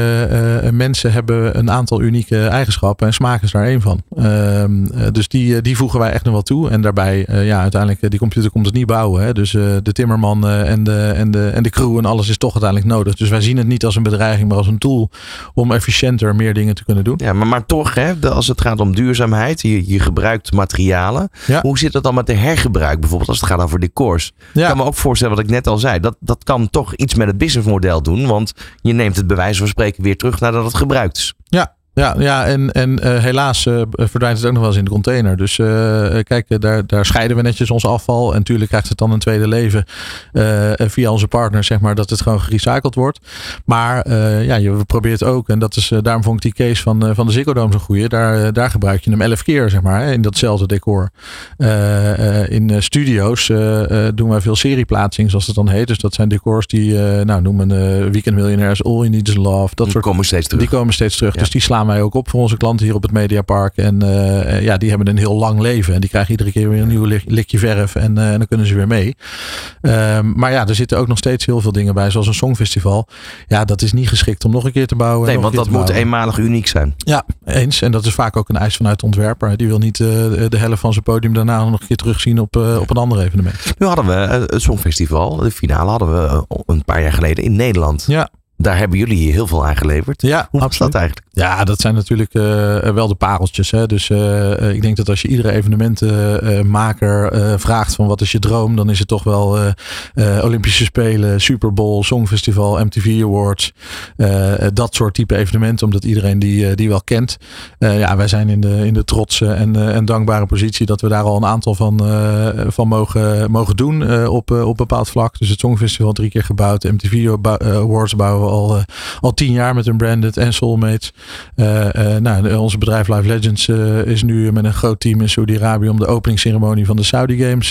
mensen hebben een aantal unieke eigenschappen en smaak is daar één van. Ehm, dus die, die voegen wij echt nog wel toe. En daarbij, ja, uiteindelijk, die computer komt het niet bouwen. Hè? Dus de timmerman en, de, en, de, en de crew en alles is toch uiteindelijk nodig. Dus wij zien het niet als een bedreiging, maar als een tool om efficiënter meer dingen te kunnen doen. Ja, maar, maar toch, hè, als het gaat om duurzaamheid, je, je gebruikt materialen. Hoe zit het dan met de hergebruik bijvoorbeeld als het gaat over decors? Ja. Ik kan me ook voorstellen wat ik net al zei. Dat, dat kan toch iets met het businessmodel doen. Want je neemt het bij wijze van spreken weer terug nadat het gebruikt is. Ja, ja, ja en, en uh, helaas uh, verdwijnt het ook nog wel eens in de container. Dus uh, kijk, daar, daar scheiden we netjes ons afval. En natuurlijk krijgt het dan een tweede leven via onze partners, zeg maar, dat het gewoon gerecycled wordt. Maar ja, je probeert ook, en dat is, daarom vond ik die case van, van de Ziggo Dome zo goeie. Daar, daar gebruik je hem elf keer, zeg maar, in datzelfde decor. in studio's doen wij veel serieplaatsing, zoals het dan heet. Dus dat zijn decors die, nou, noemen Weekend Millionaires, All You Need Is Love. Dat die soort, komen steeds terug. Die komen steeds terug. Dus die slaan wij ook op voor onze klanten hier op het Mediapark. En uh, ja, die hebben een heel lang leven. En die krijgen iedere keer weer een nieuw likje verf. En, uh, en dan kunnen ze weer mee. Um, maar ja, er zitten ook nog steeds heel veel dingen bij. Zoals een songfestival. Ja, dat is niet geschikt om nog een keer te bouwen. Nee, want dat moet bouwen. eenmalig uniek zijn. Ja, eens. En dat is vaak ook een eis vanuit de ontwerper. Die wil niet uh, de helft van zijn podium daarna nog een keer terugzien op, op een ander evenement. Nu hadden we het Songfestival. De finale hadden we een paar jaar geleden in Nederland. Ja. Daar hebben jullie heel veel aan geleverd. Ja, Hoe was dat eigenlijk? Ja, dat zijn natuurlijk uh, wel de pareltjes. Hè? Dus uh, ik denk dat als je iedere evenementenmaker uh, vraagt van wat is je droom, dan is het toch wel Olympische Spelen, Super Bowl, Songfestival, MTV Awards. dat soort type evenementen, omdat iedereen die, die wel kent. ja, wij zijn in de, in de trotse en, en dankbare positie dat we daar al een aantal van, van mogen, mogen doen op, op bepaald vlak. Dus het Songfestival drie keer gebouwd, MTV Awards bouwen we al, al tien jaar met een branded en Soulmates. Uh, uh, nou, onze bedrijf Live Legends is nu met een groot team in Saudi-Arabië om de openingsceremonie van de Saudi Games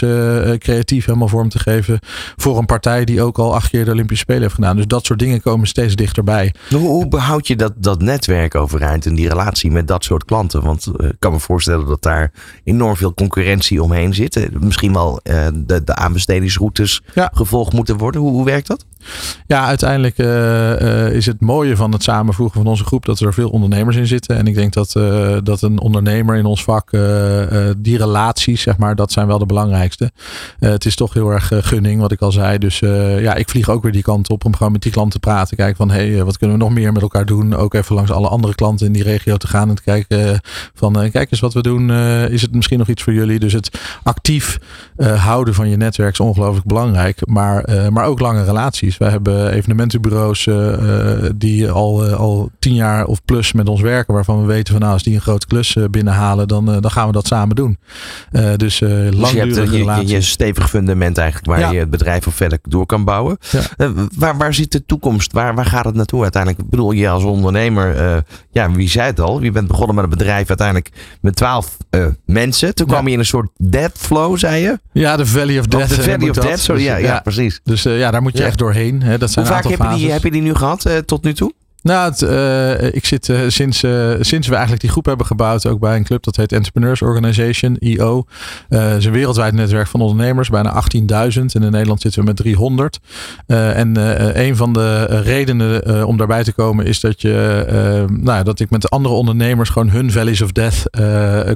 creatief helemaal vorm te geven. Voor een partij die ook al acht keer de Olympische Spelen heeft gedaan. Dus dat soort dingen komen steeds dichterbij. Hoe, hoe behoud je dat, dat netwerk overeind en die relatie met dat soort klanten? Want ik kan me voorstellen dat daar enorm veel concurrentie omheen zit. Misschien wel de, de aanbestedingsroutes ja. gevolgd moeten worden. Hoe, hoe werkt dat? Ja, uiteindelijk uh, is het mooie van het samenvoegen van onze groep dat er veel ondernemers in zitten. En ik denk dat, uh, dat een ondernemer in ons vak, die relaties, zeg maar, dat zijn wel de belangrijkste. het is toch heel erg gunning, wat ik al zei. Dus ja, ik vlieg ook weer die kant op om gewoon met die klanten te praten. Kijken van, hé, hey, wat kunnen we nog meer met elkaar doen? Ook even langs alle andere klanten in die regio te gaan en te kijken van, kijk eens wat we doen. is het misschien nog iets voor jullie? Dus het actief houden van je netwerk is ongelooflijk belangrijk. Maar, maar ook lange relaties. Wij hebben evenementenbureaus die al, uh, al tien jaar of plus met ons werken. Waarvan we weten van nou als die een grote klus binnenhalen dan, dan gaan we dat samen doen. dus langdurige dus je. Je, je stevig fundament eigenlijk waar Ja. je het bedrijf op verder door kan bouwen. Ja. waar, waar zit de toekomst? Waar, waar gaat het naartoe uiteindelijk? Ik bedoel, je als ondernemer, eh, ja wie zei het al? Je bent begonnen met een bedrijf uiteindelijk met twaalf eh, mensen. Toen Ja. kwam je in een soort death flow, zei je? Ja, de Valley of Death. de eh, Valley of. Death, sorry. Dus, Ja, ja, precies. Dus eh, ja, daar moet je echt doorheen. Hè. Dat zijn Hoe een vaak aantal heb je, die, heb je die nu gehad eh, tot nu toe? Nou, eh, ik zit eh, sinds, eh, sinds we eigenlijk die groep hebben gebouwd, ook bij een club dat heet Entrepreneurs Organization, IO. Eh het is een wereldwijd netwerk van ondernemers, bijna 18.000. En in Nederland zitten we met 300. Eh, en een van de redenen om daarbij te komen is dat, je, nou, dat ik met andere ondernemers gewoon hun valleys of death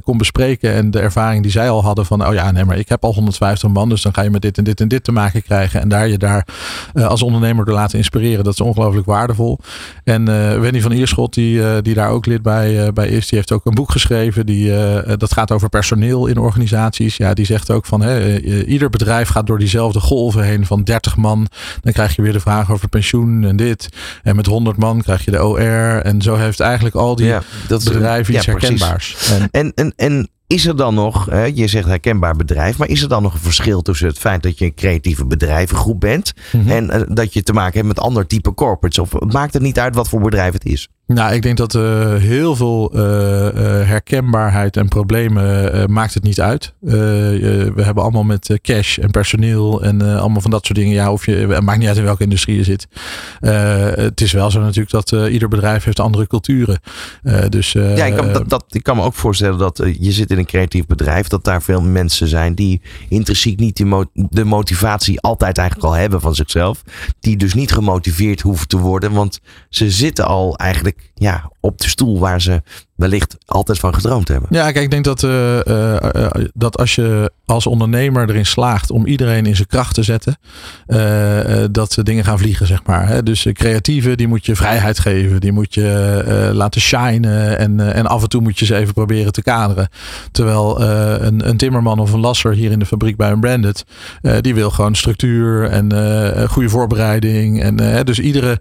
kon bespreken. En de ervaring die zij al hadden van, oh ja, nee, maar ik heb al 150 man, dus dan ga je met dit en dit en dit te maken krijgen. En daar je daar als ondernemer door laten inspireren, dat is ongelooflijk waardevol. Eh Wendy van Ierschot, die, eh, die daar ook lid bij, eh, bij is, die heeft ook een boek geschreven. Die, dat gaat over personeel in organisaties. Ja, die zegt ook van hè, ieder bedrijf gaat door diezelfde golven heen van 30 man. Dan krijg je weer de vraag over pensioen en dit. En met 100 man krijg je de OR. En zo heeft eigenlijk al die dat is bedrijven iets ja, herkenbaars. En, En, en, en is er dan nog, hè, je zegt herkenbaar bedrijf, maar is er dan nog een verschil tussen het feit dat je een creatieve bedrijvengroep bent Mhm. en eh, dat je te maken hebt met ander type corporates? Of maakt het niet uit wat voor bedrijf het is? Nou, ik denk dat uh, heel veel uh, uh, herkenbaarheid en problemen maakt het niet uit. we hebben allemaal met cash en personeel en allemaal van dat soort dingen. Ja, of je, het maakt niet uit in welke industrie je zit. het is wel zo natuurlijk dat ieder bedrijf heeft andere culturen. dus, ja, ik kan, dat, ik kan me ook voorstellen dat je zit in een creatief bedrijf. Dat daar veel mensen zijn die intrinsiek niet de motivatie altijd eigenlijk al hebben van zichzelf. Die dus niet gemotiveerd hoeven te worden. Want ze zitten al eigenlijk ja, op de stoel waar ze wellicht altijd van gedroomd hebben. Ja, kijk, ik denk dat, uh, uh, dat als je als ondernemer erin slaagt om iedereen in zijn kracht te zetten, dat ze dingen gaan vliegen, zeg maar. Hè? Dus creatieven, die moet je vrijheid geven, die moet je laten shinen en, en af en toe moet je ze even proberen te kaderen. Terwijl een, een timmerman of een lasser hier in de fabriek bij een branded, die wil gewoon structuur en goede voorbereiding. En, dus iedere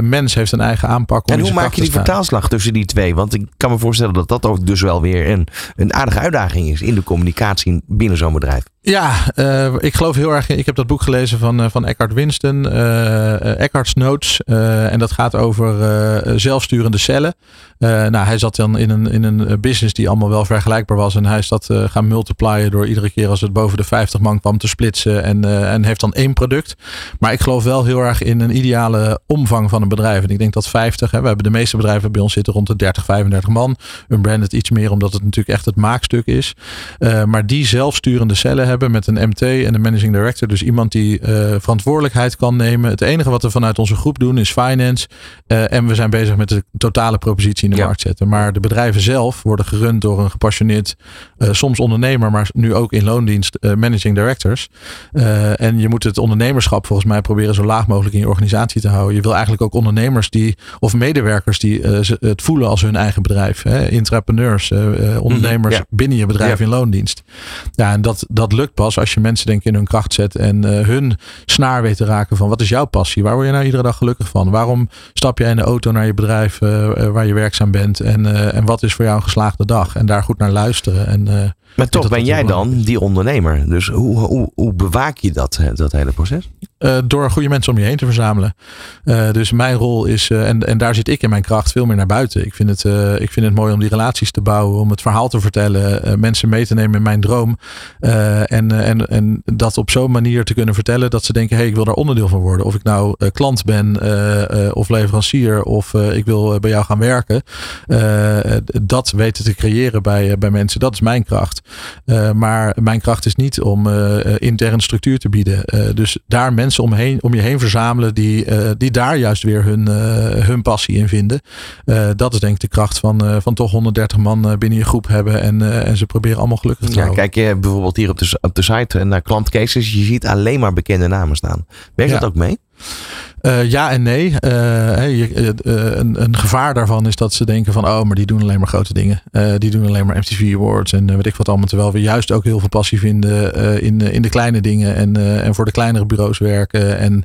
mens heeft een eigen aanpak. Om en hoe maak je die vertaalslag tussen die twee? Want ik kan me voorstellen dat dat ook dus wel weer een, een aardige uitdaging is in de communicatie binnen zo'n bedrijf. Ja, uh, ik geloof heel erg. Ik heb dat boek gelezen van, uh, van Eckhart Winston, uh, Eckhart's Notes. en dat gaat over zelfsturende cellen. nou, hij zat dan in een, in een business die allemaal wel vergelijkbaar was. En hij is dat gaan multiplyen door iedere keer als het boven de 50 man kwam te splitsen. En, en heeft dan één product. Maar ik geloof wel heel erg in een ideale omvang van een bedrijf. En ik denk dat 50, hè, we hebben de meeste bedrijven bij ons zitten rond de 30, 35 man. Een branded iets meer, omdat het natuurlijk echt het maakstuk is. maar die zelfsturende cellen hebben hebben met een MT en een managing director. Dus iemand die uh, verantwoordelijkheid kan nemen. Het enige wat we vanuit onze groep doen is finance. Uh, en we zijn bezig met de totale propositie in de markt zetten. Maar de bedrijven zelf worden gerund door een gepassioneerd, uh, soms ondernemer, maar nu ook in loondienst managing directors. en je moet het ondernemerschap volgens mij proberen zo laag mogelijk in je organisatie te houden. Je wil eigenlijk ook ondernemers die, of medewerkers die het voelen als hun eigen bedrijf. Hè? Intrapreneurs, ondernemers mhm, binnen je bedrijf in loondienst. Ja, en dat, dat lukt pas als je mensen denk ik in hun kracht zet en uh, hun snaar weet te raken van wat is jouw passie? Waar word je nou iedere dag gelukkig van? Waarom stap jij in de auto naar je bedrijf uh, waar je werkzaam bent? En, en wat is voor jou een geslaagde dag? En daar goed naar luisteren. En, maar toch ben jij dan die ondernemer. Dus hoe, hoe, hoe bewaak je dat, dat hele proces? Uh, door goede mensen om je heen te verzamelen. Uh, dus mijn rol is, uh, en, en daar zit ik in mijn kracht veel meer naar buiten. Ik vind het, ik vind het mooi om die relaties te bouwen, om het verhaal te vertellen, mensen mee te nemen in mijn droom. en, en, en dat op zo'n manier te kunnen vertellen dat ze denken, hé, hey, ik wil daar onderdeel van worden. Of ik nou klant ben of leverancier of ik wil bij jou gaan werken. dat weten te creëren bij, bij mensen, dat is mijn kracht. Maar mijn kracht is niet om interne structuur te bieden. dus daar mensen om, heen, om je heen verzamelen die, uh, die daar juist weer hun, uh, hun passie in vinden. Uh, dat is denk ik de kracht van, van toch 130 man binnen je groep hebben en, en ze proberen allemaal gelukkig te ja, Kijk je bijvoorbeeld hier op de, op de site naar klantcases, je ziet alleen maar bekende namen staan. Werkt ja. dat ook mee? Uh, ja en nee. Je, uh, een, een, gevaar daarvan is dat ze denken van oh, maar die doen alleen maar grote dingen. die doen alleen maar MTV Awards en weet ik wat allemaal. Terwijl we juist ook heel veel passie vinden in, in de kleine dingen en, en voor de kleinere bureaus werken. En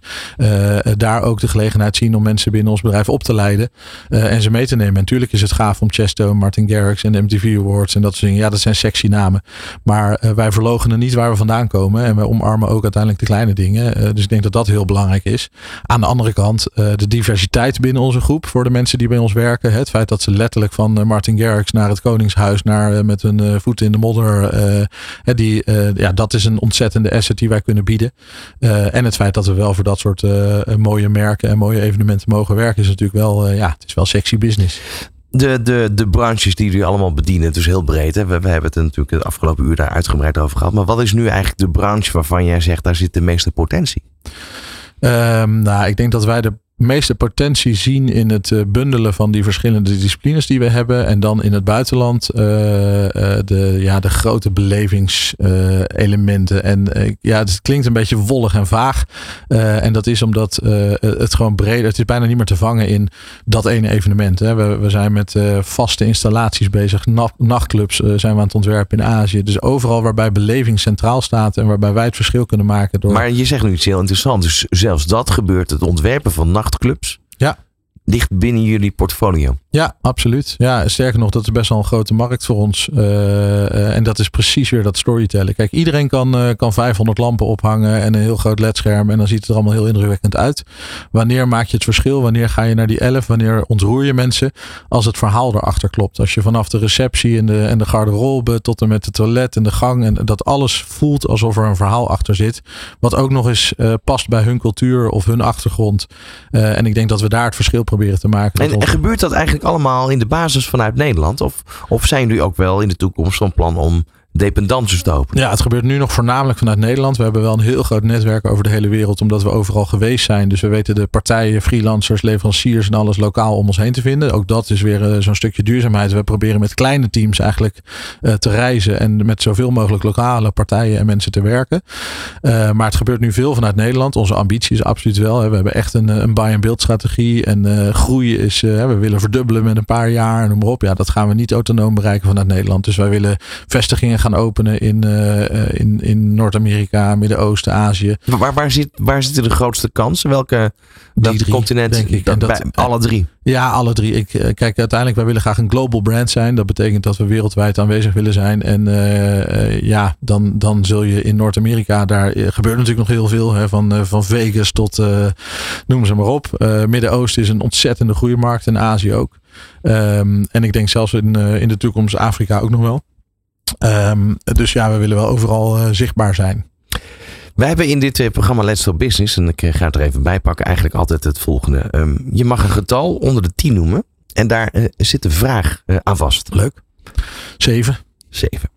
daar ook de gelegenheid zien om mensen binnen ons bedrijf op te leiden en ze mee te nemen. En natuurlijk is het gaaf om Chesto, Martin Garrix en MTV Awards en dat soort dingen. Ja, dat zijn sexy namen. Maar wij verlogenen niet waar we vandaan komen en wij omarmen ook uiteindelijk de kleine dingen. dus ik denk dat dat heel belangrijk is. Aan de andere kant uh, de diversiteit binnen onze groep voor de mensen die bij ons werken. Het feit dat ze letterlijk van uh, Martin Garrix naar het Koningshuis naar uh, met hun voeten in de modder. die, ja, dat is een ontzettende asset die wij kunnen bieden. en het feit dat we wel voor dat soort mooie merken en mooie evenementen mogen werken is natuurlijk wel, ja, het is wel sexy business. De, de, de branches die jullie allemaal bedienen, dus heel breed. Hè? We, hebben het natuurlijk het afgelopen uur daar uitgebreid over gehad. Maar wat is nu eigenlijk de branche waarvan jij zegt, daar zit de meeste potentie? Um, nou, ik denk dat wij de meeste potentie zien in het eh, bundelen van die verschillende disciplines die we hebben. En dan in het buitenland uh, de, ja, de grote belevingselementen. en ja, het klinkt een beetje wollig en vaag. en dat is omdat het gewoon breder, het is bijna niet meer te vangen in dat ene evenement. Hè. We, we zijn met vaste installaties bezig. nachtclubs zijn we aan het ontwerpen in Azië. Dus overal waarbij beleving centraal staat en waarbij wij het verschil kunnen maken. Door... Maar je zegt nu iets heel interessants. Dus zelfs dat gebeurt, het ontwerpen van nacht nachtclubs. Ja. Ligt binnen jullie portfolio. Ja, absoluut. Ja, sterker nog, dat is best wel een grote markt voor ons. Uh, uh, en dat is precies weer dat storytellen. Kijk, iedereen kan, uh, kan 500 lampen ophangen en een heel groot ledscherm. En dan ziet het er allemaal heel indrukwekkend uit. Wanneer maak je het verschil? Wanneer ga je naar die 11? Wanneer ontroer je mensen? Als het verhaal erachter klopt. Als je vanaf de receptie en de, en de garderobe tot en met het toilet en de gang. En dat alles voelt alsof er een verhaal achter zit. Wat ook nog eens past bij hun cultuur of hun achtergrond. en ik denk dat we daar het verschil proberen te maken. En, en gebeurt dat eigenlijk allemaal in de basis vanuit Nederland? Of, of zijn jullie ook wel in de toekomst van plan om dependances te? Ja, het gebeurt nu nog voornamelijk vanuit Nederland. We hebben wel een heel groot netwerk over de hele wereld, omdat we overal geweest zijn. Dus we weten de partijen, freelancers, leveranciers en alles lokaal om ons heen te vinden. Ook dat is weer uh, zo'n stukje duurzaamheid. We proberen met kleine teams eigenlijk uh, te reizen en met zoveel mogelijk lokale partijen en mensen te werken. Uh, maar het gebeurt nu veel vanuit Nederland. Onze ambitie is absoluut wel. We hebben echt een, een buy-and-build strategie. En groeien is, we willen verdubbelen met een paar jaar. En noem maar op. Ja, dat gaan we niet autonoom bereiken vanuit Nederland. Dus wij willen vestigingen gaan openen in, uh, in, in Noord-Amerika, Midden-Oosten, Azië. Waar, waar, zit, waar zitten de grootste kansen? Welke dat drie, continent? Denk ik. Dat, bij, alle drie? Ja, alle drie. Ik, kijk, uiteindelijk, wij willen graag een global brand zijn. Dat betekent dat we wereldwijd aanwezig willen zijn. En uh, ja, dan, dan zul je in Noord-Amerika, daar gebeurt natuurlijk nog heel veel. Hè, van, van Vegas tot, noem ze maar op. Midden-Oosten is een ontzettende groeimarkt en Azië ook. Um, en ik denk zelfs in, in de toekomst Afrika ook nog wel. Um, dus ja, we willen wel overal uh, zichtbaar zijn. Wij hebben in dit uh, programma Let's Talk Business, en ik ga het er even bij pakken, eigenlijk altijd het volgende. Um, je mag een getal onder de 10 noemen en daar uh, zit een vraag aan vast. Leuk. 7. 7.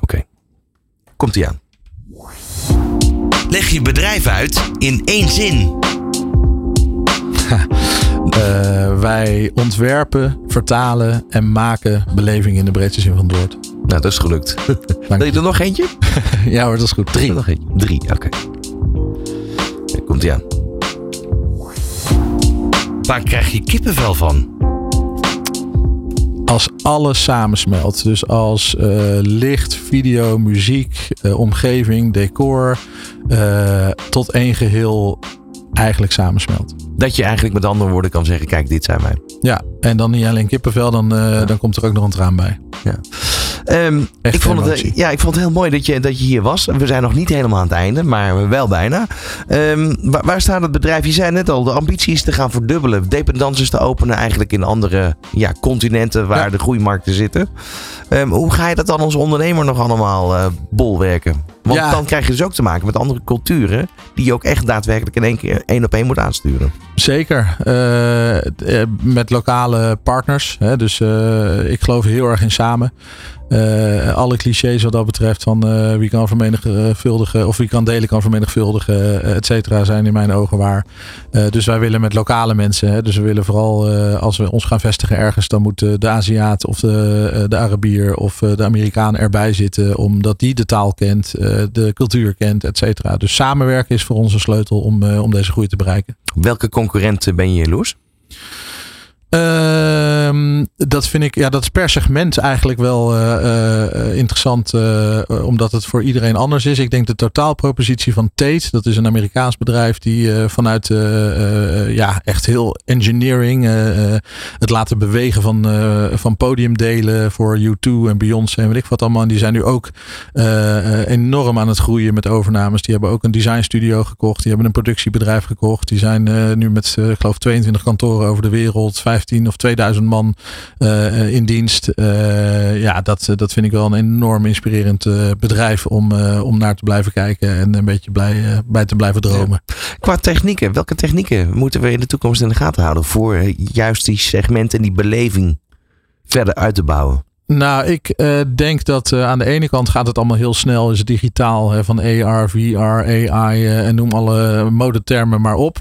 Oké. Okay. Komt ie aan. Leg je bedrijf uit in één zin. Uh, wij ontwerpen, vertalen en maken beleving in de breedste zin van het woord. Nou, dat is gelukt. Wil je er nog eentje? ja hoor, dat is goed. Drie. Nog eentje. Drie, oké. Okay. Komt ie aan. Waar krijg je kippenvel van? Als alles samensmelt. Dus als uh, licht, video, muziek, uh, omgeving, decor. tot één geheel eigenlijk samensmelt. Dat je eigenlijk met andere woorden kan zeggen: kijk, dit zijn wij. Ja, en dan niet alleen kippenvel, dan, uh, ja. dan komt er ook nog een traan bij. Ja. Um, ik, vond het, ja, ik vond het heel mooi dat je, dat je hier was. We zijn nog niet helemaal aan het einde, maar wel bijna. Um, waar, waar, staat het bedrijf? Je zei net al, de ambitie is te gaan verdubbelen. Dependances te openen eigenlijk in andere ja, continenten waar ja. de groeimarkten zitten. Um, hoe ga je dat dan als ondernemer nog allemaal uh, bolwerken? Want ja. dan krijg je dus ook te maken met andere culturen. Die je ook echt daadwerkelijk in één keer één op één moet aansturen. Zeker. Uh, met lokale partners. Hè, dus uh, ik geloof heel erg in samen. Uh, alle clichés wat dat betreft van uh, wie kan vermenigvuldigen of wie kan delen kan vermenigvuldigen, et cetera, zijn in mijn ogen waar. Dus wij willen met lokale mensen, hè, dus we willen vooral als we ons gaan vestigen ergens, dan moet de Aziat of de, de Arabier of de Amerikaan erbij zitten, omdat die de taal kent, de cultuur kent, et cetera. Dus samenwerken is voor ons een sleutel om, om deze groei te bereiken. Welke concurrenten ben je jaloers? Uh, dat vind ik, ja, dat is per segment eigenlijk wel uh, uh, interessant, uh, omdat het voor iedereen anders is. Ik denk de totaalpropositie van Tate, dat is een Amerikaans bedrijf die vanuit ja, echt heel engineering, het laten bewegen van, van podiumdelen voor U2 en Beyoncé en weet ik wat allemaal. Die zijn nu ook enorm aan het groeien met overnames. Die hebben ook een design studio gekocht, die hebben een productiebedrijf gekocht. Die zijn nu met, ik geloof, 22 kantoren over de wereld, 15 of 2000 man uh, in dienst. Uh, ja, dat, dat vind ik wel een enorm inspirerend bedrijf om, om naar te blijven kijken en een beetje blij, bij te blijven dromen. Ja. Qua technieken, welke technieken moeten we in de toekomst in de gaten houden voor juist die segmenten en die beleving verder uit te bouwen? Nou, ik uh, denk dat uh, aan de ene kant gaat het allemaal heel snel, is het digitaal, hè, van AR, VR, AI uh, en noem alle modetermen maar op.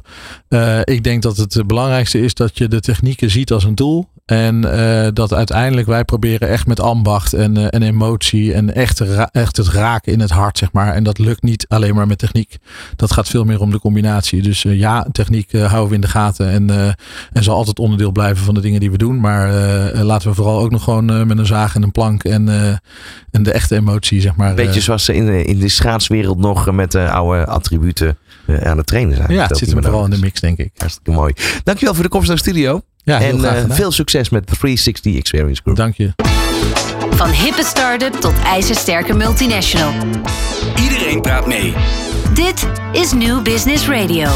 ik denk dat het belangrijkste is dat je de technieken ziet als een doel. En dat uiteindelijk wij proberen echt met ambacht en, en emotie en echt, echt het raken in het hart, zeg maar. En dat lukt niet alleen maar met techniek. Dat gaat veel meer om de combinatie. Dus ja, techniek houden we in de gaten en, en zal altijd onderdeel blijven van de dingen die we doen. Maar laten we vooral ook nog gewoon met een laag en een plank en, eh, en de echte emotie, zeg maar. Beetje eh. zoals ze in de, in de schaatswereld nog eh, met de oude attributen aan het trainen zijn. Ja, het zit hem vooral in de mix, denk ik. Hartstikke mooi. Dankjewel voor de komst naar de studio. Ja, en veel succes met de 360 Experience Group. Dank je. Van hippe start-up tot ijzersterke multinational. Iedereen praat mee. Dit is New Business Radio.